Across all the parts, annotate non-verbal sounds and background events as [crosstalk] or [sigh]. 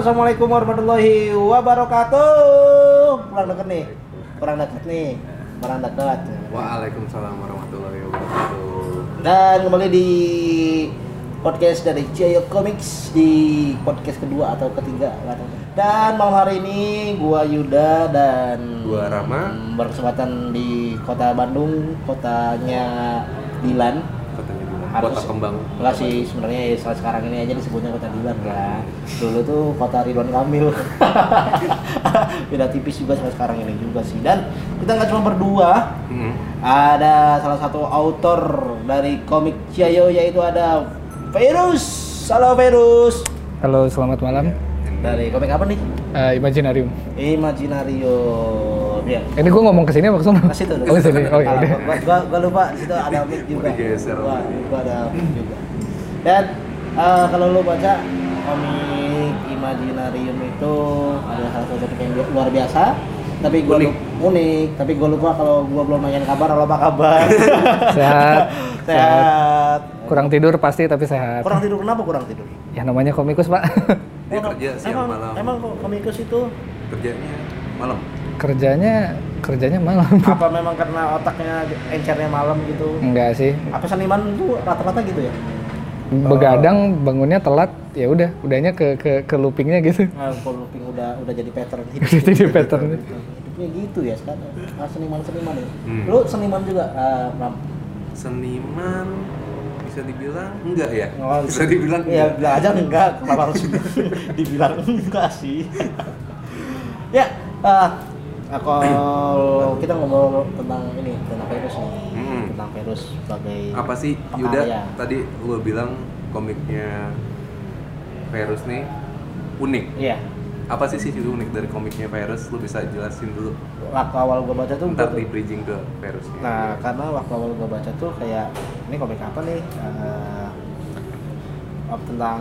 Assalamualaikum warahmatullahi wabarakatuh. Kurang deket nih, kurang deket nih, kurang deket. Waalaikumsalam warahmatullahi wabarakatuh. Dan kembali di podcast dari Cio Comics di podcast kedua atau ketiga. Dan malam hari ini gua Yuda dan Gua Rama. berkesempatan di kota Bandung, kotanya Dilan. Harus- Kota Kembang. Enggak sih sebenarnya ya, saat sekarang ini aja disebutnya kota Dilan kan. Dulu tuh kota Ridwan Kamil. [laughs] Beda tipis juga sama sekarang ini juga sih. Dan kita nggak cuma berdua, Hmm. ada salah satu autor dari komik Ciao yaitu ada Virus. Halo Virus. Halo, selamat malam. Dari komik apa nih? Eh, Imaginarium. Imaginario. Ya. Ini gue ngomong ke sini apa ke sana? Ke situ. Oh, ke sini. Oh, iya. Gua, gua, gua lupa situ ada mic juga. Mau digeser. Gua, gua ada mic juga. Dan eh, kalau lu baca komik Imaginarium itu ada salah satu topik yang luar biasa tapi gua Unik. lupa, unik tapi gua lupa kalau gua belum nanyain kabar halo apa kabar [laughs] Sehat. [laughs] sehat Kurang tidur pasti tapi sehat. kurang tidur kenapa kurang tidur Ya namanya komikus, Pak. [laughs] Dia Emang- kerja siang emang, malam. emang kok komikus itu Kerjanya malam. kerjanya kerjanya malam. apa memang karena otaknya encernya malam gitu Enggak sih. apa seniman tuh rata-rata gitu ya Begadang bangunnya telat, ya udah, udahnya ke ke ke loopingnya gitu. Nah, kalau looping udah udah jadi pattern Udah jadi pattern. hidupnya gitu ya sekarang ah, seniman seniman ya Hmm. lu seniman juga ah, Ram? Seniman bisa dibilang enggak ya? Oh, bisa dibilang ya enggak. bilang aja enggak kenapa harus [laughs] dibilang enggak sih [laughs] ya ah, kalau kita ngobrol tentang ini tentang virus nih Hmm. tentang virus sebagai Apa sih Apa Yuda ya? tadi lu bilang komiknya Virus nih unik. iya Apa sih sih unik dari komiknya Virus? Lu bisa jelasin dulu. waktu awal gue baca tuh Ntar gua di bridging ke Virusnya. Nah, karena waktu awal gue baca tuh kayak ini komik apa nih? Oh, tentang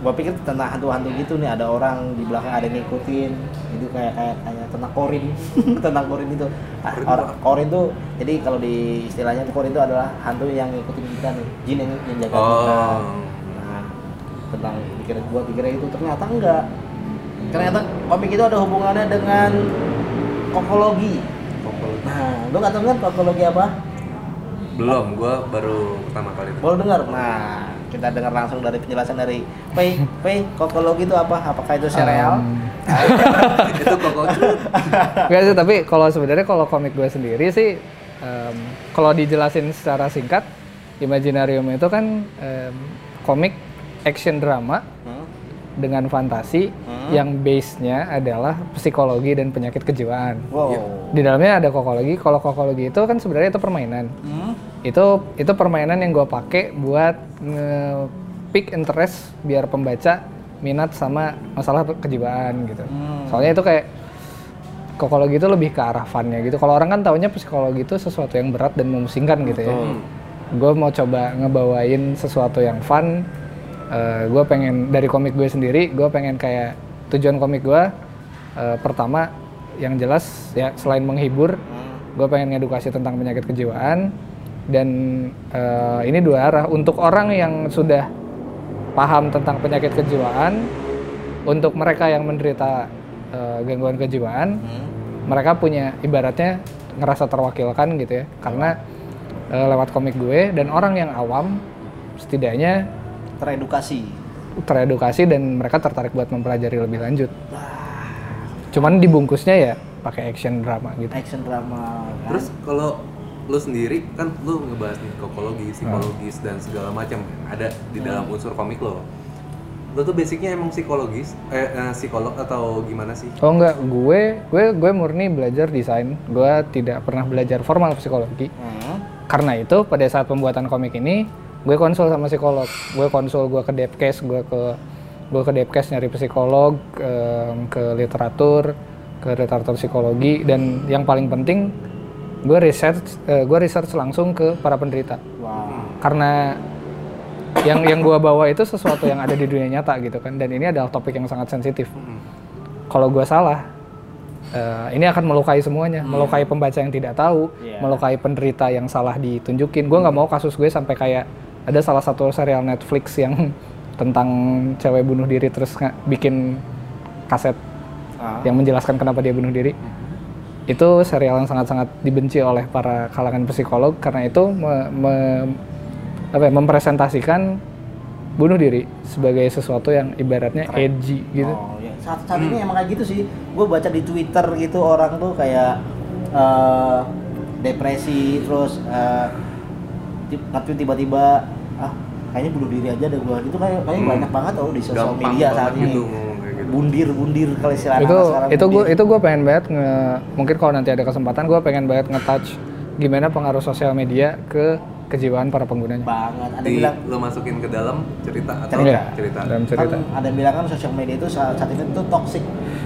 gue pikir tentang hantu-hantu gitu nih ada orang di belakang ada yang ngikutin itu kayak kayak kayak tentang korin [laughs] tentang korin itu Korin orang apa? korin tuh jadi kalau di istilahnya tuh korin itu adalah hantu yang ngikutin kita nih jin yang, yang jaga kita Oh. nah tentang pikir gue pikirnya itu ternyata enggak ternyata komik itu ada hubungannya dengan kokologi Kokol- Nah, lu nggak tahu kan kokologi apa? Belum, gua baru pertama kali Baru dengar. Nah, kita dengar langsung dari penjelasan dari Pei. Pei, [laughs] kokologi itu apa? Apakah itu sereal? Um, [laughs] itu kokocrut. [laughs] Enggak sih, tapi kalau sebenarnya kalau komik gue sendiri sih, em, kalau dijelasin secara singkat, Imaginarium itu kan em, komik action drama Hmm? Dengan fantasi Hmm. yang base-nya adalah psikologi dan penyakit kejiwaan. Wow. Di dalamnya ada kokologi. Kalau kokologi itu kan sebenarnya itu permainan. Hmm? Itu itu permainan yang gue pakai buat nge-pick interest biar pembaca minat sama masalah kejiwaan gitu. Hmm. Soalnya itu kayak kokologi itu lebih ke arah funnya gitu. Kalau orang kan taunya psikologi itu sesuatu yang berat dan memusingkan gitu ya. Gue mau coba ngebawain sesuatu yang fun. Gue pengen dari komik gue sendiri, gue pengen kayak tujuan komik gue eh, pertama yang jelas ya selain menghibur, Hmm. gue pengen ngedukasi tentang penyakit kejiwaan dan eh, ini dua arah untuk orang yang sudah paham tentang penyakit kejiwaan untuk mereka yang menderita eh, gangguan kejiwaan Hmm. mereka punya ibaratnya ngerasa terwakilkan gitu ya karena eh, lewat komik gue dan orang yang awam setidaknya Teredukasi. teredukasi dan mereka tertarik buat mempelajari lebih lanjut cuman dibungkusnya ya pakai action drama gitu Action drama. kan? Terus kalau lu sendiri kan lu ngebahas nih kokologi, psikologis dan segala macam ada di dalam unsur komik lo. Lu tuh basicnya emang psikologis, eh, eh, psikolog atau gimana sih? Oh enggak, gue gue gue murni belajar desain. Gue tidak pernah belajar formal psikologi. Hmm. Karena itu pada saat pembuatan komik ini, gue konsul sama psikolog. Gue konsul, gue ke Depkes, gue ke gue ke Depkes nyari psikolog, em, ke literatur, ke literatur psikologi dan yang paling penting gue research eh, gue research langsung ke para penderita. Wow. Karena yang yang gue bawa itu sesuatu yang ada di dunia nyata gitu kan dan ini adalah topik yang sangat sensitif. Kalau gue salah, eh, ini akan melukai semuanya, melukai pembaca yang tidak tahu, Iya. melukai penderita yang salah ditunjukin. Gue nggak mau kasus gue sampai kayak ada salah satu serial Netflix yang [laughs] tentang cewek bunuh diri terus bikin kaset Ah. yang menjelaskan kenapa dia bunuh diri. Itu serial yang sangat-sangat dibenci oleh para kalangan psikolog karena itu me- me- apa ya, mempresentasikan bunuh diri sebagai sesuatu yang ibaratnya edgy gitu. Oh, ya. Saat, saat ini emang kayak gitu sih. Gue baca di Twitter gitu orang tuh kayak eh, depresi terus eh, ti- tapi tiba-tiba ah kayaknya bunuh diri aja deh gue gitu kayak kayaknya Hmm. banyak banget oh di sosial Gampang media saat ini. gitu kayak gitu. Bundir-bundir kalau istilah itu sekarang. itu gue bundir. itu gue pengen banget nge, mungkin kalau nanti ada kesempatan gue pengen banget nge-touch gimana pengaruh sosial media ke kejiwaan para penggunanya. banget. Ada Di, bilang lo masukin ke dalam cerita atau Cerita. cerita. Dalam cerita. kan ada yang bilang kan sosial media itu saat, saat ini tuh toxic.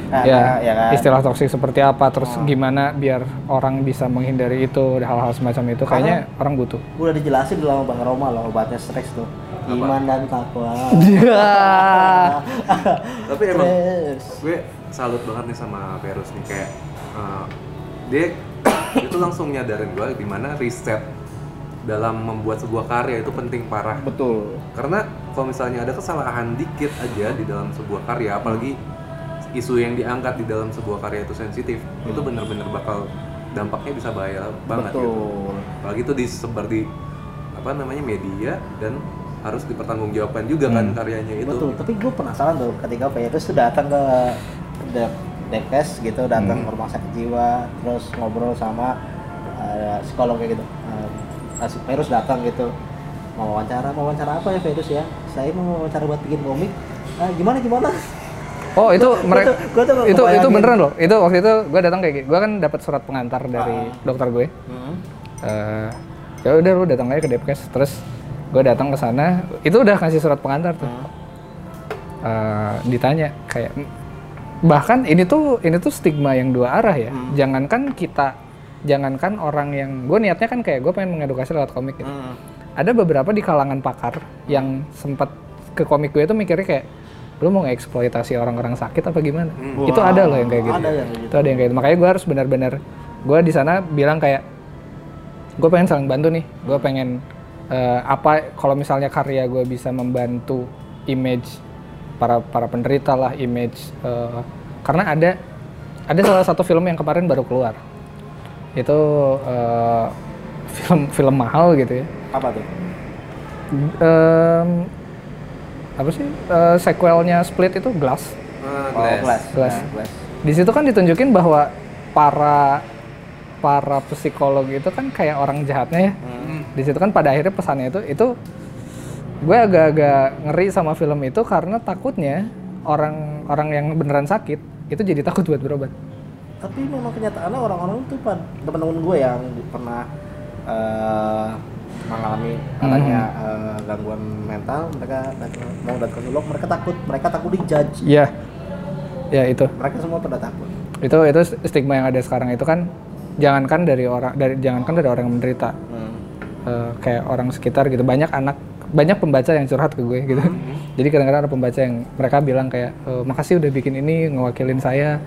Nah, ya, ya kan. istilah toksik seperti apa, terus Oh. gimana biar orang bisa menghindari itu, hal-hal semacam itu, kayaknya orang butuh. udah dijelasin dulu sama Bang Roma loh obatnya stres tuh. Iman dan takwa. [laughs] [laughs] Tapi emang gue salut banget nih sama Verus nih kayak eh, dia [coughs] itu langsung nyadarin gue gimana riset dalam membuat sebuah karya itu penting parah. Betul. karena kalau misalnya ada kesalahan dikit aja di dalam sebuah karya apalagi isu yang diangkat di dalam sebuah karya itu sensitif itu bener-bener bakal dampaknya bisa bahaya banget gitu. Betul. apalagi itu disebar di apa namanya media dan harus dipertanggungjawabkan juga kan karyanya itu. Betul, tapi gue penasaran tuh ketika Virus tuh datang ke De- Dekes gitu, datang ke rumah sakit jiwa, terus ngobrol sama uh, psikolog kayak gitu. Uh, si Virus datang gitu, mau wawancara, mau wawancara apa ya Virus ya? Saya mau wawancara buat bikin komik. Ah, gimana gimana? Oh itu mereka tuh- gua tuh itu itu beneran loh. Itu waktu itu gue datang kayak gitu. Gue kan dapat surat pengantar dari dokter gue. Hmm. Eh, ya udah lu datang aja ke Depkes. Terus gue datang ke sana. Itu udah kasih surat pengantar tuh. Eh, ditanya kayak bahkan ini tuh ini tuh stigma yang dua arah ya. Jangankan kita, jangankan orang yang gue niatnya kan kayak gue pengen mengedukasi lewat komik gitu. Hmm. Ada beberapa di kalangan pakar yang sempat ke komik gue tuh mikirnya kayak lu mau ngeksploitasi orang-orang sakit apa gimana? Hmm. Itu ada loh yang kayak gitu. Ada yang gitu. Itu ada yang kayak gitu. Makanya gue harus benar-benar gue di sana bilang kayak gue pengen saling bantu nih. Gue pengen eh, apa kalau misalnya karya gue bisa membantu image para para penderita lah, image eh, karena ada ada salah satu film yang kemarin baru keluar. Itu eh, film film mahal gitu ya. Apa tuh? Em, apa sih eh, sequelnya Split itu Glass. Ah, Oh, Glass. Glass. Glass. Nah, Glass. Di situ kan ditunjukin bahwa para para psikolog itu kan kayak orang jahatnya ya. Hmm. Di situ kan pada akhirnya pesannya itu itu gue agak-agak ngeri sama film itu karena takutnya orang orang yang beneran sakit itu jadi takut buat berobat. Tapi memang kenyataannya orang-orang itu teman-teman gue yang pernah eh, mengalami katanya eh, gangguan mental mereka mau datang ke psikolog mereka takut mereka takut dijudge. Iya. Ya itu. mereka semua pada takut. Itu itu stigma yang ada sekarang itu kan jangankan dari orang dari jangankan dari orang yang menderita. Hmm. eh, kayak orang sekitar gitu banyak anak banyak pembaca yang curhat ke gue gitu. Jadi kadang-kadang ada pembaca yang mereka bilang kayak "Eh, makasih udah bikin ini ngewakilin saya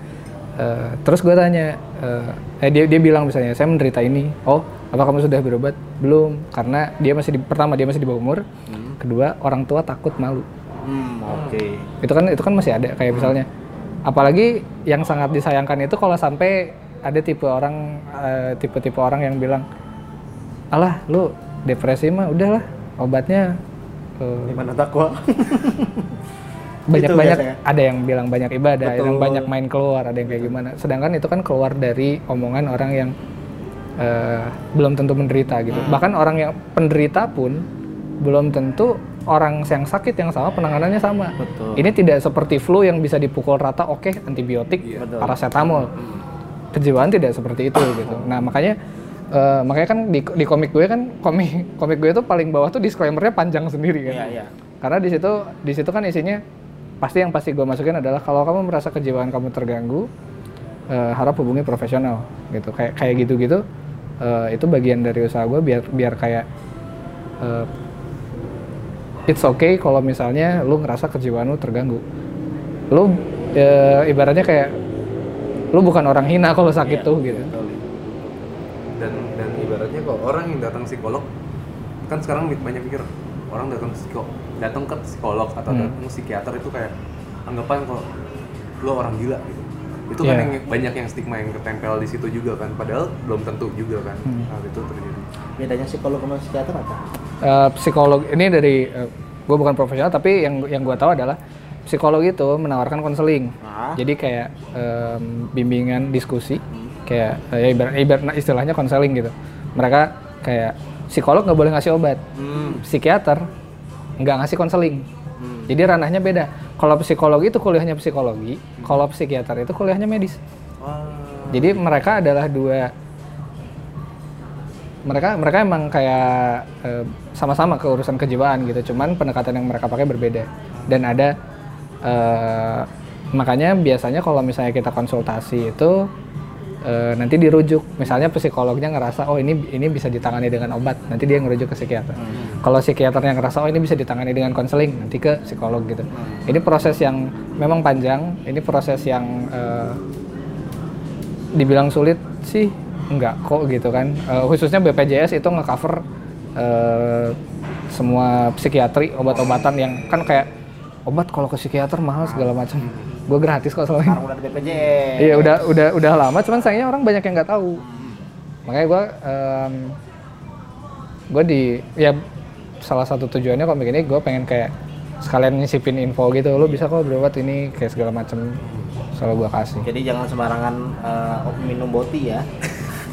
Eh, terus gue tanya eh, eh, dia dia bilang misalnya saya menderita ini. Oh apa kamu sudah berobat? Belum karena dia masih di, pertama dia masih di bawah umur. Kedua orang tua takut malu. Hmm, oke. Itu kan itu kan masih ada kayak misalnya. Apalagi yang sangat disayangkan itu kalau sampai ada tipe orang eh, tipe-tipe orang yang bilang alah lu depresi mah udahlah obatnya eh, gimana takwa [laughs] banyak Itu banyak biasanya. ada yang bilang banyak ibadah ada yang banyak main keluar ada yang kayak gimana. Sedangkan itu kan keluar dari omongan orang yang eh, belum tentu menderita gitu. Hmm. bahkan orang yang penderita pun belum tentu orang yang sakit yang sama penanganannya sama. Betul. ini tidak seperti flu yang bisa dipukul rata oke antibiotik Betul. paracetamol. Kejiwaan tidak seperti itu gitu. Nah makanya eh, makanya kan di, di komik gue kan komik komik gue itu paling bawah tuh disclaimernya panjang sendiri kan. Iya iya. Karena di situ di situ kan isinya pasti yang pasti gue masukin adalah kalau kamu merasa kejiwaan kamu terganggu eh, harap hubungi profesional gitu. Kayak kayak gitu gitu itu bagian dari usaha gue biar biar kayak eh, it's okay kalau misalnya lu ngerasa kejiwaan lu terganggu. Lu eh, ibaratnya kayak lu bukan orang hina kalau sakit Iya, tuh gitu. dan dan ibaratnya kok orang yang datang psikolog kan sekarang banyak pikir orang datang psikolog datang ke psikolog atau Hmm. datang ke psikiater itu kayak anggapan kok lo orang gila gitu itu kan Iya. yang banyak yang stigma yang ketempel di situ juga kan padahal belum tentu juga kan Hmm. hal itu terjadi bedanya psikolog sama psikiater apa Eh, psikolog ini dari gue bukan profesional tapi yang yang gue tahu adalah psikolog itu menawarkan konseling Ah. jadi kayak em, bimbingan diskusi kayak eh, ya ibarat, ibarat nah, istilahnya konseling gitu mereka kayak psikolog nggak boleh ngasih obat hmm. psikiater nggak ngasih konseling Hmm. jadi ranahnya beda kalau psikolog itu kuliahnya psikologi kalau psikiater itu kuliahnya medis Wah. jadi mereka adalah dua mereka mereka emang kayak eh, sama-sama ke urusan kejiwaan gitu, cuman pendekatan yang mereka pakai berbeda. Dan ada eh, makanya biasanya kalau misalnya kita konsultasi itu eh, nanti dirujuk, misalnya psikolognya ngerasa oh ini ini bisa ditangani dengan obat, nanti dia ngerujuk ke psikiater. Kalau psikiaternya ngerasa oh ini bisa ditangani dengan konseling, nanti ke psikolog gitu. Ini proses yang memang panjang, ini proses yang eh, dibilang sulit sih enggak kok gitu kan. Eh, khususnya BPJS itu ngecover eh, semua psikiatri obat-obatan yang kan kayak obat kalau ke psikiater mahal segala macam gue gratis kok selama ini sekarang udah BPJS iya udah udah udah lama cuman sayangnya orang banyak yang nggak tahu. Makanya gue gue di ya salah satu tujuannya komik ini gue pengen kayak sekalian nyisipin info gitu. Lu bisa kok berobat ini kayak segala macam selalu gue kasih. Jadi jangan sembarangan eh, minum boti ya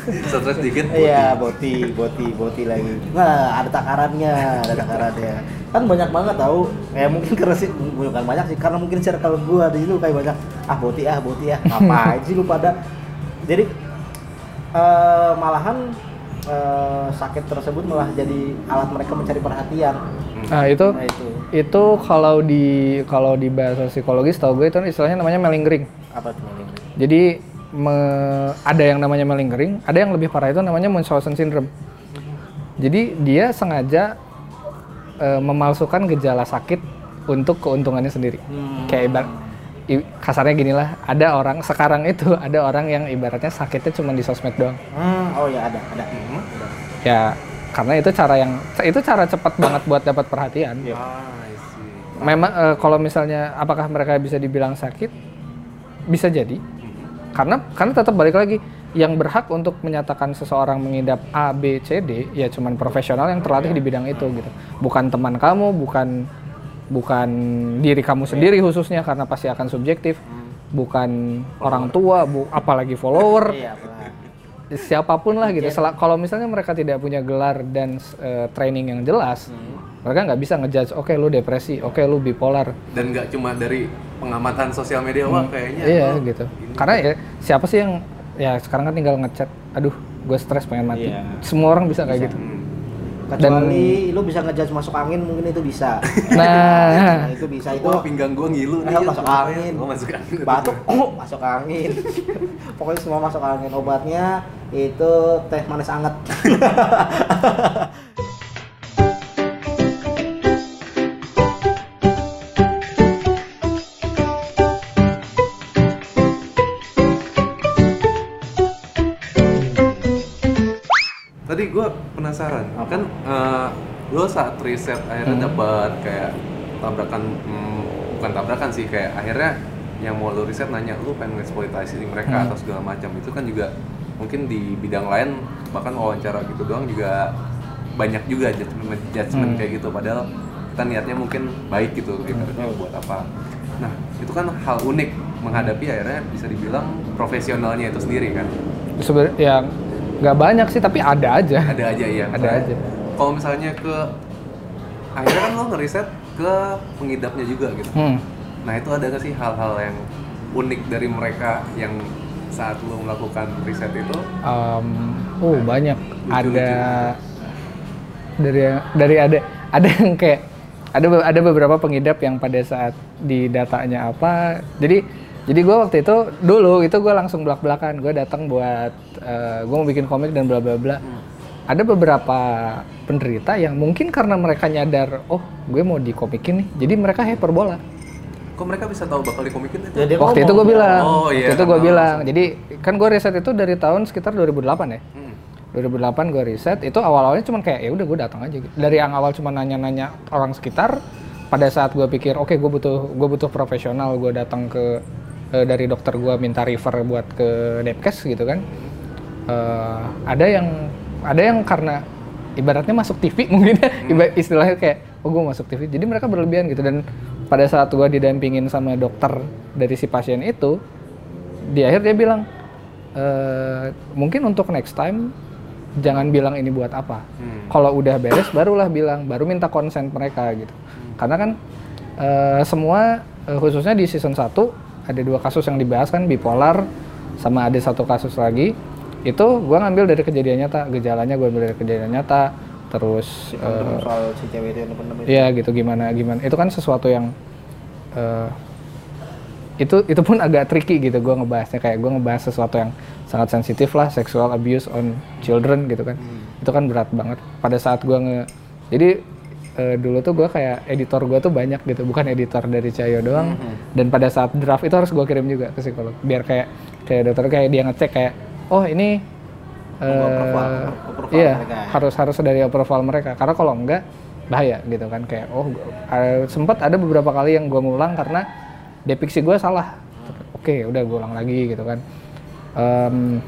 stres dikit Iya, boti, boti, boti lagi. Nah, ada takarannya, ada takarannya. Kan banyak banget tahu. Kayak mungkin keresit bukan banyak sih, karena mungkin circle gua di situ kayak banyak ah boti ah boti ah ngapain sih lu pada. Jadi eh, malahan eh, sakit tersebut malah jadi alat mereka mencari perhatian. nah itu Nah itu itu kalau di kalau di bahasa psikologis tau gue itu istilahnya namanya malingering apa tuh Melin? jadi me- ada yang namanya malingering ada yang lebih parah itu namanya Munchausen syndrome jadi dia sengaja eh, memalsukan gejala sakit untuk keuntungannya sendiri Hmm. kayak ibarat i- kasarnya gini lah ada orang sekarang itu [laughs] ada orang yang ibaratnya sakitnya cuma di sosmed doang Hmm, oh ya ada, ada. Hmm. Ada. ya karena itu cara yang itu cara cepat banget buat dapat perhatian Iya. ah I see. memang eh, kalau misalnya apakah mereka bisa dibilang sakit bisa jadi karena karena tetap balik lagi yang berhak untuk menyatakan seseorang mengidap A B C D ya cuman profesional yang terlatih di bidang itu gitu. Bukan teman kamu bukan bukan diri kamu sendiri khususnya karena pasti akan subjektif. Bukan orang tua bu apalagi follower. Iya, siapa pun lah gitu. Kalau misalnya mereka tidak punya gelar dan eh, training yang jelas mereka nggak bisa ngejudge oke lu depresi oke lu bipolar dan nggak cuma dari pengamatan sosial media wah kayaknya iya lo gitu ini. karena ya siapa sih yang ya sekarang kan tinggal ngechat aduh gue stres pengen mati Iya. semua orang bisa kayak gitu Hmm. Kecuali lu bisa ngejudge masuk angin mungkin itu bisa. [laughs] nah itu bisa itu Wah pinggang gua ngilu nih. Eh, masuk angin. Oh, masuk angin. batuk oh, [laughs] masuk angin [laughs] pokoknya semua masuk angin obatnya itu teh manis anget penasaran, kan eh, lo saat riset akhirnya dapat kayak tabrakan, hmm, bukan tabrakan sih, kayak akhirnya yang mau lo riset nanya lo pengen eksploitasi mereka Hmm. atau segala macam itu kan juga mungkin di bidang lain bahkan wawancara gitu doang juga banyak juga judgement, judgement Hmm. kayak gitu. Padahal kita niatnya mungkin baik gitu gitu buat apa. Nah itu kan hal unik menghadapi akhirnya bisa dibilang profesionalnya itu sendiri kan? Sebenarnya ya nggak banyak sih tapi ada aja ada aja ya Ada aja. kalau misalnya ke akhirnya kan lo ngeriset ke pengidapnya juga gitu hmm. nah itu ada gak sih hal-hal yang unik dari mereka yang saat lo melakukan riset itu Em, oh banyak Lucu-lucu. ada dari dari ada ada yang kayak ada ada beberapa pengidap yang pada saat di datanya apa jadi jadi gue waktu itu dulu itu gue langsung belak belakan gue datang buat gue mau bikin komik dan bla bla bla. Ada beberapa penderita yang mungkin karena mereka nyadar oh gue mau dikomikin nih jadi mereka hyperbola. Kok mereka bisa tahu bakal dikomikin itu? Jadi waktu itu gue bilang. Oh, iya, waktu itu gue bilang. jadi kan gue riset itu dari tahun sekitar 2008 ya? Hmm. 2008 gue riset itu awal-awalnya cuman kayak ya udah gue datang aja. Gitu. Dari yang awal cuma nanya-nanya orang sekitar, pada saat gue pikir oke gue butuh gue butuh profesional, gue datang ke eh, dari dokter gua minta refer buat ke Depkes gitu kan. Eh, ada yang ada yang karena ibaratnya masuk TV [laughs] mungkin ya iba- istilahnya kayak oh gue masuk TV jadi mereka berlebihan gitu. Dan pada saat gua didampingin sama dokter dari si pasien itu di akhir dia bilang "Eh, mungkin untuk next time jangan bilang ini buat apa. Hmm. kalau udah beres barulah bilang baru minta konsen mereka gitu. Karena kan eh, semua khususnya di season 1 ada dua kasus yang dibahas kan bipolar sama ada satu kasus lagi. Itu gua ngambil dari kejadian nyata gejalanya gua ambil dari kejadian nyata. Terus Pendem soal si cewek itu yang itu. Iya gitu gimana gimana. Itu kan sesuatu yang eh, itu itu pun agak tricky gitu gue ngebahasnya. Kayak gue ngebahas sesuatu yang sangat sensitif lah sexual abuse on children gitu kan. Itu kan berat banget. Pada saat gue nge jadi eh, dulu tuh gue kayak editor gue tuh banyak gitu bukan editor dari Cahyo doang. Dan pada saat draft itu harus gue kirim juga ke psikolog biar kayak kayak dokter kayak dia ngecek kayak oh ini eh, approval, approval iya mereka. harus harus dari approval mereka. Karena kalau enggak bahaya gitu kan kayak oh uh, sempat ada beberapa kali yang gue ngulang karena depiksi gue salah. Oke udah gue ulang lagi gitu kan. Em,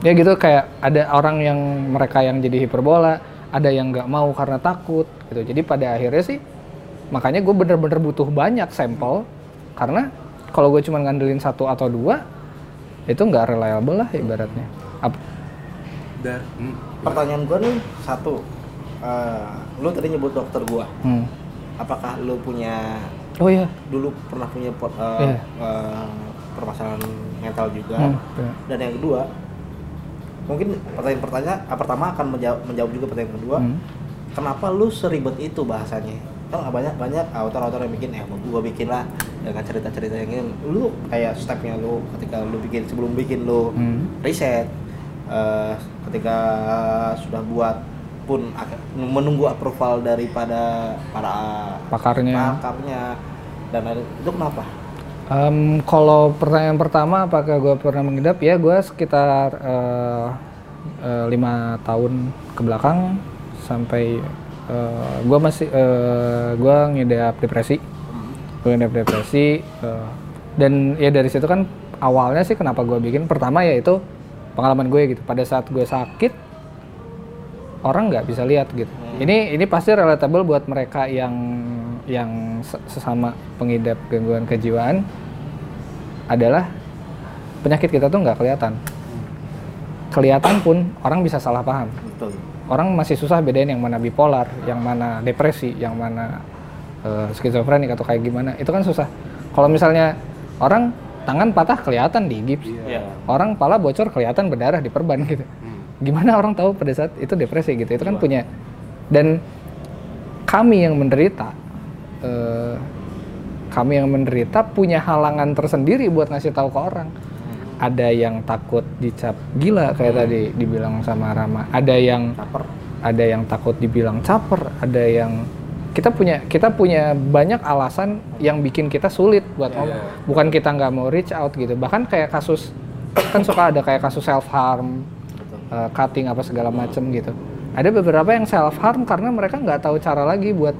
ya gitu kayak ada orang yang mereka yang jadi hiperbola ada yang nggak mau karena takut gitu jadi pada akhirnya sih makanya gue bener-bener butuh banyak sampel karena kalau gue cuma ngandelin satu atau dua itu nggak reliable lah ibaratnya Ap- Dan, hmm. Pertanyaan gua nih satu. Eh, lu tadi nyebut dokter gua. hmm. Apakah lu punya oh iya dulu pernah punya pot- eh, Iya. eh, permasalahan mental juga? Hmm, iya. Dan yang kedua, mungkin pertanyaan-pertanyaan ah, pertama akan menjawab, menjawab juga pertanyaan kedua. Hmm. Kenapa lu seribet itu bahasanya? Kan banyak banyak autor-autor yang bikin, eh gua bikin lah dengan cerita-cerita yang ini. Lu kayak stepnya lu ketika lu bikin sebelum bikin lu Hmm. riset, eh, ketika sudah buat pun menunggu approval daripada para Pakarnya. pakarnya dan itu kenapa? Em, kalau pertanyaan pertama apakah gue pernah mengidap ya gue sekitar eh, eh, lima tahun ke belakang sampai gue masih gue ngidap depresi. Gue ngidap depresi eh, dan ya dari situ kan awalnya sih kenapa gue bikin pertama yaitu pengalaman gue gitu. Pada saat gue sakit orang nggak bisa lihat gitu. Ini ini pasti relatable buat mereka yang yang se- sesama pengidap gangguan kejiwaan adalah penyakit kita tuh nggak kelihatan kelihatan pun orang bisa salah paham. Betul. orang masih susah bedain yang mana bipolar yang mana depresi yang mana eh, skizofrenik atau kayak gimana. Itu kan susah. Kalau misalnya orang tangan patah kelihatan di gips Iya. orang pala bocor kelihatan berdarah di perban gitu. Hmm. gimana orang tahu pada saat itu depresi gitu? Itu kan punya dan kami yang menderita eh, kami yang menderita punya halangan tersendiri buat ngasih tahu ke orang ada yang takut dicap gila kayak tadi dibilang sama Rama. Ada yang Caper. ada yang takut dibilang caper. Ada yang kita punya kita punya banyak alasan yang bikin kita sulit buat ngomong. bukan kita nggak mau reach out gitu. Bahkan kayak kasus kan suka ada kayak kasus self harm uh, cutting apa segala macem gitu. Ada beberapa yang self harm karena mereka nggak tahu cara lagi buat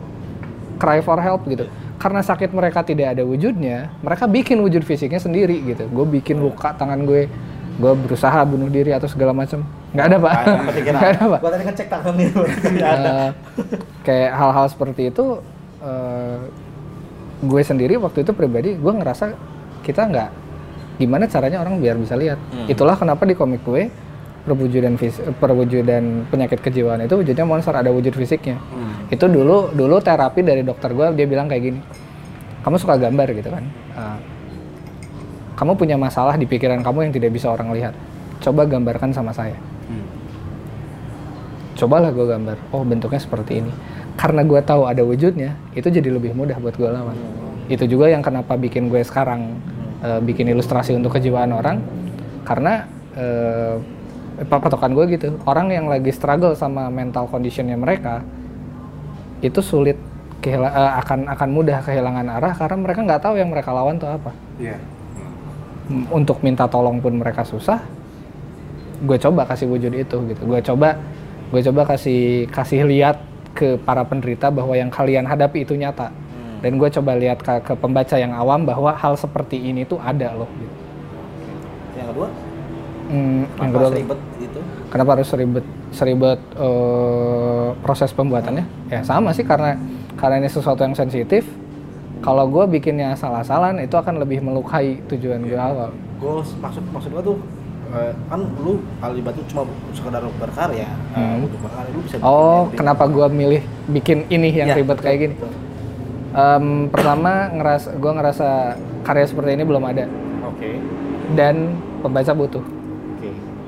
cry for help gitu karena sakit mereka tidak ada wujudnya mereka bikin wujud fisiknya sendiri gitu. Gue bikin luka tangan gue gue berusaha bunuh diri atau segala macam. Nggak ada pak. Ah, [laughs] nggak ada pak. Gua tadi ngecek tangan ada. Eh, kayak hal-hal seperti itu eh, gue sendiri waktu itu pribadi gue ngerasa kita nggak gimana caranya orang biar bisa lihat. Itulah kenapa di komik gue perwujudan perwujudan penyakit kejiwaan itu wujudnya monster ada wujud fisiknya. Itu dulu dulu terapi dari dokter gue dia bilang kayak gini kamu suka gambar gitu kan. Eh, kamu punya masalah di pikiran kamu yang tidak bisa orang lihat. Coba gambarkan sama saya. Hmm. cobalah gue gambar. Oh bentuknya seperti ini. Karena gue tahu ada wujudnya itu jadi lebih mudah buat gue lawan. Itu juga yang kenapa bikin gue sekarang eh, bikin ilustrasi untuk kejiwaan orang. Karena eh, patokan gue gitu. Orang yang lagi struggle sama mental conditionnya mereka itu sulit kehila- eh, akan akan mudah kehilangan arah karena mereka nggak tahu yang mereka lawan tuh apa. Iya. M- untuk minta tolong pun mereka susah gue coba kasih wujud itu gitu. Gue coba gue coba kasih kasih lihat ke para penderita bahwa yang kalian hadapi itu nyata. Dan gue coba lihat ke, ke pembaca yang awam bahwa hal seperti ini tuh ada loh gitu. Yang kedua, Hmm, yang kedua ribet? Kenapa harus seribet seribet eh, proses pembuatannya? Ya sama sih karena karena ini sesuatu yang sensitif. Kalau gue bikinnya salah-salan itu akan lebih melukai tujuan gue awal. Gue maksud maksud gue tuh eh, kan lu kalibat tuh cuma sekedar berkarya, eh, Hmm. untuk berkarya lu bisa bikin oh kenapa gue milih bikin ini yang Iya, ribet betul, kayak gini? betul. Em, pertama ngeras gue ngerasa karya seperti ini belum ada. Oke, dan pembaca butuh.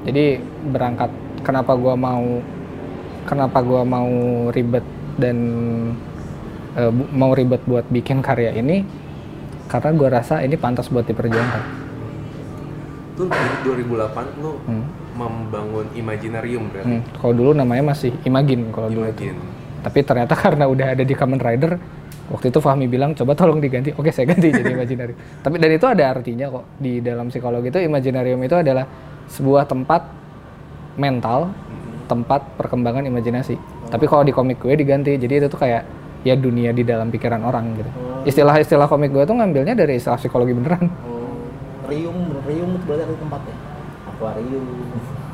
Jadi berangkat kenapa gua mau kenapa gua mau ribet dan bu- mau ribet buat bikin karya ini? Karena gua rasa ini pantas buat diperjuangkan. Tuh di 2008 lu Hmm. membangun Imaginarium berarti. Hmm, kalau dulu namanya masih Imagine kalau dulu itu. Tapi ternyata [laughs] karena udah ada di Kamen Rider waktu itu Fahmi bilang coba tolong diganti. Oke saya ganti jadi [laughs] Imaginarium. Tapi dan itu ada artinya kok. Di dalam psikologi itu Imaginarium itu adalah sebuah tempat mental tempat perkembangan imajinasi tapi kalau di komik gue diganti jadi itu tuh kayak ya dunia di dalam pikiran orang gitu istilah-istilah komik gue tuh ngambilnya dari istilah psikologi beneran Oh, rium, rium itu berarti ada tempatnya. Akuarium,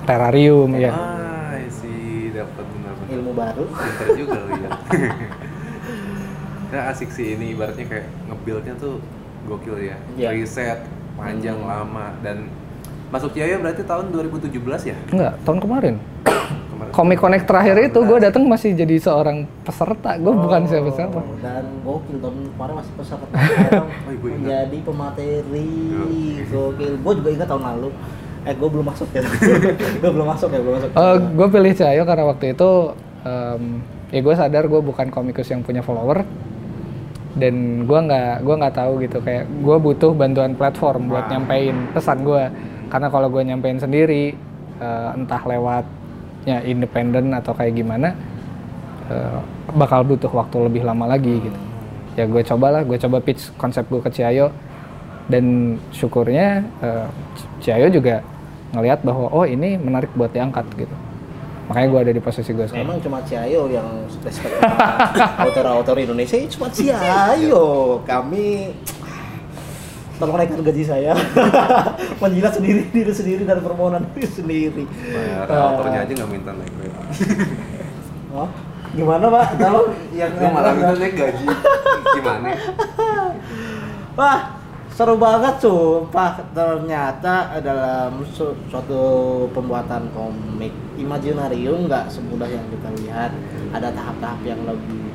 terrarium ya Ah, sih dapat benar-benar. ilmu baru. Pinter juga lu ya. [laughs] ya asik sih ini ibaratnya kayak nge-build-nya tuh gokil ya. Iya. Riset panjang Hmm. lama dan masuk Jaya berarti tahun 2017 ya? enggak tahun kemarin Kemarin. Komik Connect terakhir itu gue datang masih jadi seorang peserta gue bukan siapa-siapa Oh, Dan gokil tahun kemarin masih peserta sekarang [laughs] Oh, gue ingat. menjadi pemateri. Iya. Gokil. Gue juga ingat tahun lalu. Eh, gue belum masuk ya. [laughs] gue belum masuk ya, belum masuk. Oh, gue pilih Cahyo karena waktu itu em, ya gue sadar gue bukan komikus yang punya follower dan gue nggak gua nggak tahu gitu kayak gue butuh bantuan platform buat nyampein pesan gue karena kalau gue nyampein sendiri eh, entah lewatnya independen atau kayak gimana eh, bakal butuh waktu lebih lama lagi gitu. Ya gue cobalah gue coba pitch konsep gue ke Ciayo. Dan syukurnya eh, Ciayo juga ngelihat bahwa oh ini menarik buat diangkat gitu. Makanya gue ada di posisi gue sekarang. Emang cuma Ciayo yang respect [laughs] autor-autor Indonesia, cuma Ciayo. Kami tolong naikkan gaji saya. [laughs] Menjilat sendiri [laughs] diri sendiri dan permohonan diri sendiri. Bayar Ah. autornya aja nggak minta naik. [laughs] Oh, gimana Pak? Tolong yang Lu malah minta naik gaji. Gimana? Wah, seru banget sumpah. Ternyata dalam su- suatu pembuatan komik Imaginarium nggak semudah yang kita lihat. Ada tahap-tahap yang lebih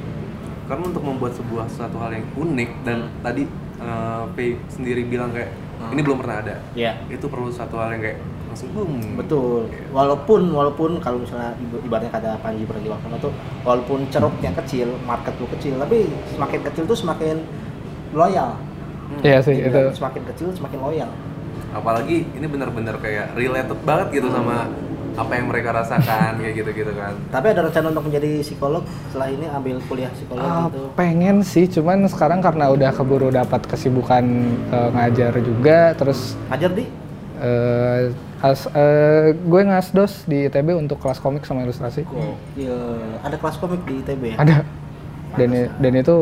Karena untuk membuat sebuah suatu hal yang unik dan tadi eh, Pei sendiri bilang kayak Hmm. ini belum pernah ada. ya Itu perlu satu hal yang kayak langsung boom. betul. Walaupun walaupun kalau misalnya iba- ibaratnya kata Panji Pragiwaksono tuh walaupun ceruknya kecil, market lu kecil, tapi semakin kecil tuh semakin loyal. Hmm. Iya sih itu Semakin kecil semakin loyal. Apalagi ini benar-benar kayak related banget gitu sama apa yang mereka rasakan kayak gitu-gitu kan. Tapi ada rencana untuk menjadi psikolog setelah ini ambil kuliah psikolog Ah, gitu. pengen sih cuman sekarang karena udah keburu dapat kesibukan eh, ngajar juga terus Ajar di eh, as- eh, gue ngasdos di ITB untuk kelas komik sama ilustrasi Gokil. Ada kelas komik di ITB ya? ada dan i- dan itu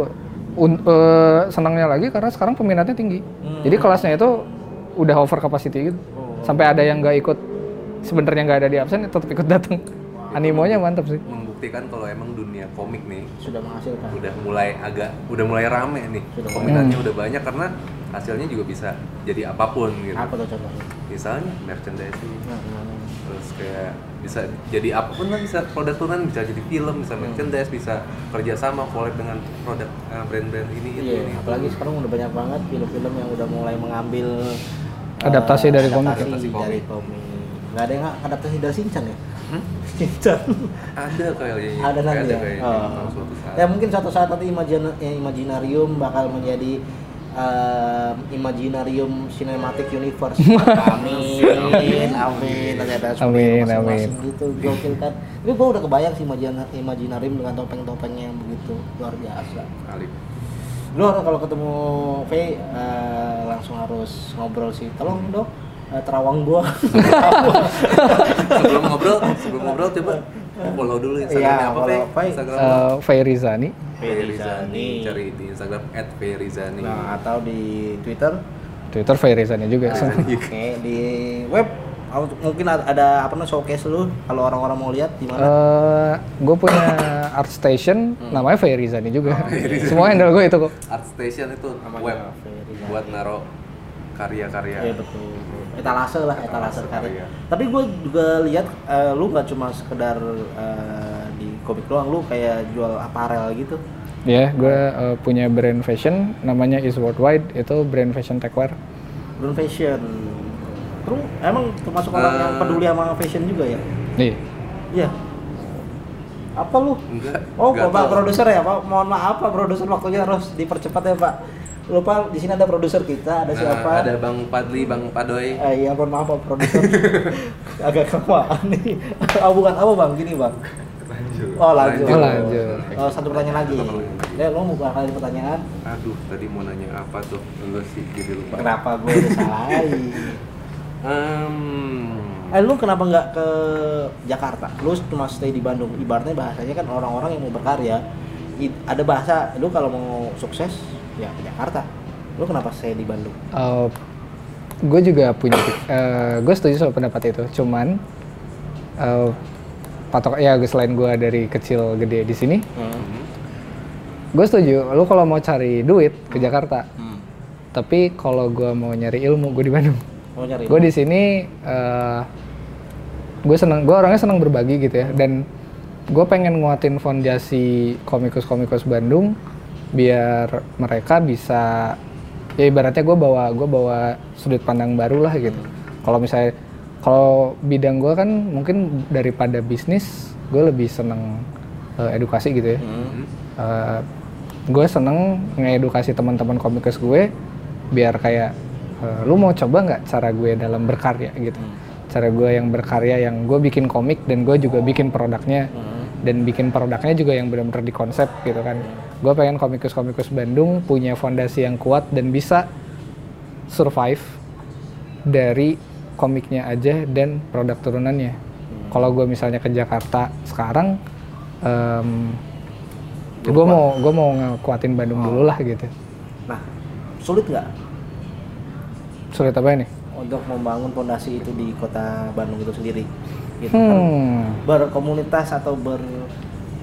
un- eh, senangnya lagi karena sekarang peminatnya tinggi Hmm. jadi kelasnya itu udah over capacity gitu Oh. sampai ada yang nggak ikut sebenarnya nggak ada di absen tetap ikut datang animonya mantap sih Membuktikan kalau emang dunia komik nih Sudah menghasilkan. udah mulai agak udah mulai rame nih. Sudah Hmm. udah banyak karena hasilnya juga bisa jadi apa pun gitu. Apa tuh contohnya? Misalnya merchandising, Nah, nah, nah. terus kayak bisa jadi apa pun lah bisa produk turunan bisa jadi film bisa Hmm. merchandise bisa kerja sama collab dengan produk eh, brand-brand ini itu Iya, ini apalagi sekarang udah banyak banget film-film yang udah mulai mengambil Adaptasi eh, dari komik. adaptasi Adaptasi dari komik. Nggak ada yang adaptasi dari Shinchan ya? Hmm? [laughs] Shinchan. ada kayaknya ada nanti ada ya. kayaknya Oh. kalau suatu saat Ya mungkin suatu saat nanti Imagina- ya, Imaginarium bakal menjadi um, Imaginarium Cinematic Universe. [laughs] amin, amin. Nanti ada Amin, amin. gitu, gokil kan. Tapi gua udah kebayang sih Imagina- Imaginarium dengan topeng-topengnya yang begitu luar biasa. kali Lu kalau ketemu V eh, langsung harus ngobrol sih. Tolong dok, eh, terawang gua. [laughs] sebelum ngobrol sebelum ngobrol coba follow dulu Iya, instagramnya apa follow Pe? Pe. instagram Eh, Fairizani Ferizani. Cari di Instagram @ferizani. Nah, atau di Twitter. Twitter Fairizani juga. Nah, [laughs] Oke, di web mungkin ada, apa namanya showcase lu kalau orang-orang mau lihat di mana? gue punya [coughs] art station Hmm. namanya Fairizani juga. Oh, Semua handle gue itu kok. Art Station itu Namanya web Ferizani. buat naro karya-karya. Iya betul. Etalase lah, etalase Etalase karya. karya. Tapi gue juga lihat eh, lu nggak cuma sekedar eh, di komik doang, lu kayak jual aparel gitu. Ya, gue uh, punya brand fashion namanya Is Worldwide. Itu brand fashion techwear. Brand fashion. Terus emang termasuk orang yang Eh. peduli sama fashion juga ya? Nih, Iya. Apa lu? Enggak. Oh, enggak Pak produser ya, Pak. Mohon maaf, Pak produser waktunya harus dipercepat ya, Pak. Lupa di sini ada produser kita, ada Nah, siapa? ada Bang Padli, Bang Padoy. Eh, iya, mohon maaf, Pak produser. [laughs] Agak kelamaan nih. [laughs] Oh, bukan apa, Bang? Gini, Bang. Lanjut. Oh, lanjut. Oh, lanjut. Oh, satu pertanyaan lagi. Ya, lo mau bakal ada pertanyaan? Aduh, tadi mau nanya apa tuh? Lu sih jadi lupa. Kenapa gue salahin? Em, Eh, lu kenapa nggak ke Jakarta? Lu cuma stay di Bandung. Ibaratnya bahasanya kan orang-orang yang mau berkarya, ada bahasa lu kalau mau sukses ya ke Jakarta. Lu kenapa stay di Bandung? gue juga punya, gue setuju sama pendapat itu. Cuman eh, patok ya selain gue dari kecil gede di sini, hmm, gue setuju. Lu kalau mau cari duit ke Jakarta, Hmm. tapi kalau gue mau nyari ilmu, gue di Bandung. Mau nyari? gue di sini gue seneng gue orangnya seneng berbagi gitu ya dan gue pengen nguatin fondasi komikus-komikus Bandung biar mereka bisa ya ibaratnya gue bawa gue bawa sudut pandang baru lah gitu. Kalau misalnya kalau bidang gue kan mungkin daripada bisnis gue lebih seneng eh, edukasi gitu ya. Hmm. gue seneng ngedukasi teman-teman komikus gue biar kayak eh, lu mau coba nggak cara gue dalam berkarya gitu. Cara gue yang berkarya yang gue bikin komik dan gue juga bikin produknya Hmm. dan bikin produknya juga yang benar-benar dikonsep gitu kan gue pengen komikus-komikus Bandung punya fondasi yang kuat dan bisa survive dari komiknya aja dan produk turunannya. Kalau gue misalnya ke Jakarta sekarang gue mau gue mau ngekuatin Bandung dulu lah gitu. Nah, sulit nggak? Sulit apa ini? Untuk membangun fondasi itu di kota Bandung itu sendiri? Gitu kan? hmm. berkomunitas atau ber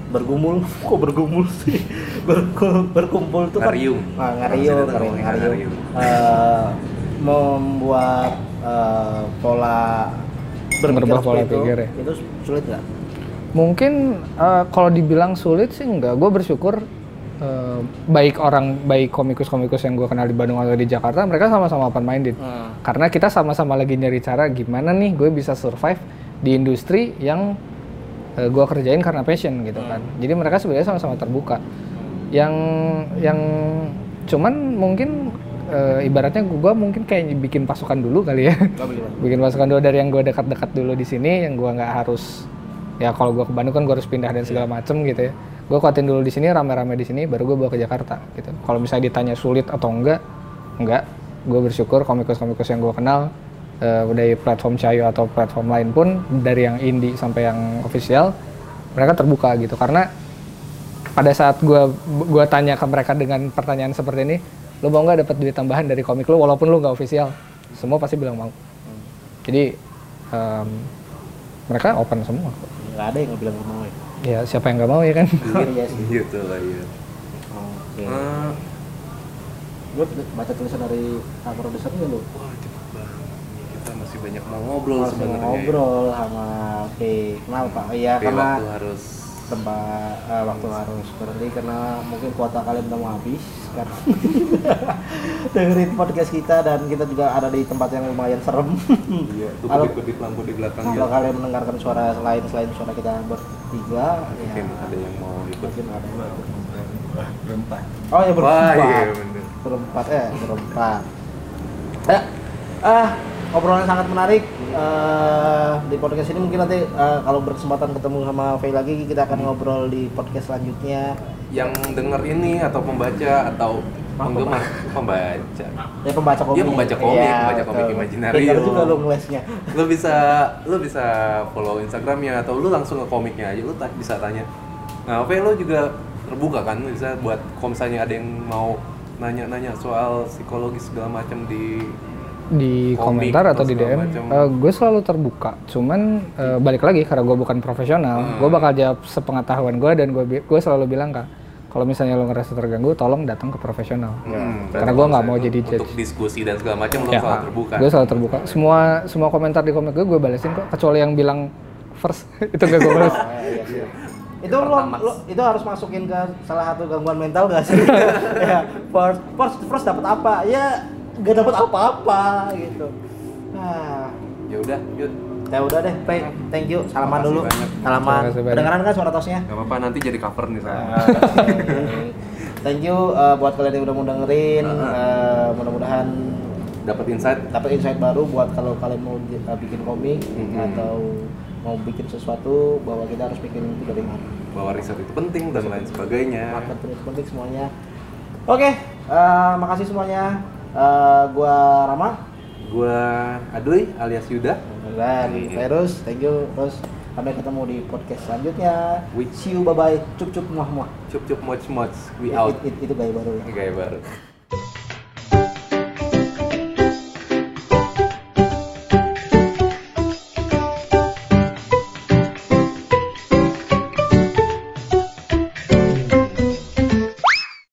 bergumul [laughs] kok bergumul sih [laughs] Berku- berkumpul tuh kan Ngariung. nah, ngariung. ngariung. Eh, membuat eh, pola Merubah pola itu, pikir ya. itu sulit nggak mungkin eh, kalau dibilang sulit sih enggak gue bersyukur eh, baik orang baik komikus-komikus yang gue kenal di Bandung atau di Jakarta mereka sama-sama open minded Hmm. karena kita sama-sama lagi nyari cara gimana nih gue bisa survive di industri yang eh, gue kerjain karena passion gitu kan. Jadi mereka sebenarnya sama-sama terbuka. Yang yang cuman mungkin eh, ibaratnya gue mungkin kayak bikin pasukan dulu kali ya. Bagaimana? [laughs] bikin pasukan dulu dari yang gue dekat-dekat dulu di sini yang gue nggak harus ya kalau gue ke Bandung kan gue harus pindah dan segala macem gitu ya. Gue kuatin dulu di sini rame-rame di sini baru gue bawa ke Jakarta gitu. Kalau misalnya ditanya sulit atau enggak enggak. Gue bersyukur komikus-komikus yang gue kenal eh, dari platform Cayo atau platform lain pun dari yang indie sampai yang official mereka terbuka gitu. Karena pada saat gue gua tanya ke mereka dengan pertanyaan seperti ini lo mau nggak dapat duit tambahan dari komik lo walaupun lo nggak official? Semua pasti bilang mau. Jadi em, mereka open semua. Nggak ada yang bilang mau ya? Ya siapa yang nggak mau ya kan? Jujur ya sih. [laughs] Gitu lah ya. oke. Eh, gue baca tulisan dari produsernya lu wah cepet banget. Kita masih banyak mau ngobrol Masih sebenarnya. ngobrol sama oke kenapa pak iya karena waktu harus tempat eh, waktu harus berhenti karena mungkin kuota kalian udah mau habis sekarang [laughs] dengerin podcast kita dan kita juga ada di tempat yang lumayan serem Iya, tuh Kalau- kedip-kedip lampu di belakang kalau ya. kalian mendengarkan suara selain selain suara kita bertiga Mungkin ya ada yang mau ikut. mungkin ada yang ikut. berempat oh ya berempat Wah, iya bener. berempat eh berempat ya ah obrolan sangat menarik. Eh, di podcast ini mungkin nanti eh, kalau berkesempatan ketemu sama Faye lagi kita akan ngobrol di podcast selanjutnya. Yang denger ini atau pembaca atau penggemar. Pembaca. ya pembaca komik. Iya, pembaca komik, Iya, pembaca komik. Pintar juga lu ngelesnya. Lu bisa lu bisa follow Instagramnya atau lu langsung ke komiknya aja. Lu bisa tanya. Nah, Oke lu juga terbuka kan bisa buat kalau misalnya ada yang mau nanya-nanya soal psikologis segala macam di di Komik komentar atau di DM, macam. gue selalu terbuka. Cuman eh, balik lagi karena gue bukan profesional, Hmm. gue bakal jawab sepengetahuan gue dan gue gue selalu bilang kak, kalau misalnya lo ngerasa terganggu, tolong datang ke profesional. Hmm, Karena berarti gue nggak mau jadi untuk judge. diskusi dan segala macam lo Ya, selalu terbuka Gue selalu terbuka. Semua semua komentar di komik gue gue balesin kok, kecuali yang bilang first [laughs] itu gak gue balas. Oh, [laughs] iya, iya. itu lo, lo itu harus masukin ke salah satu gangguan mental gak sih? [laughs] ya, first first first dapat apa? Ya gak dapat apa-apa gitu. Nah, ya udah yuk ya udah deh, Pe. Thank you. Salaman Makasih dulu. banyak. Salaman. Kedengeran kan suara tosnya? nggak apa-apa nanti jadi cover nih saya Ah. Thank you uh, buat kalian yang udah mau dengerin. Uh, mudah-mudahan dapat insight dapat insight baru buat kalau kalian mau uh, bikin komik Mhm. atau mau bikin sesuatu bahwa kita harus bikin itu dari mana. bahwa riset itu penting dan lain sebagainya Market terus penting semuanya. Oke, uh, makasih semuanya. Uh, gua Rama gua Aduy alias Yuda dan Iya. Virus. Thank you terus. Sampai ketemu di podcast selanjutnya. Wih. See you, bye bye. Cup cup muah muah. cup cup moch moch we out it- it- itu gaya baru ya. gaya baru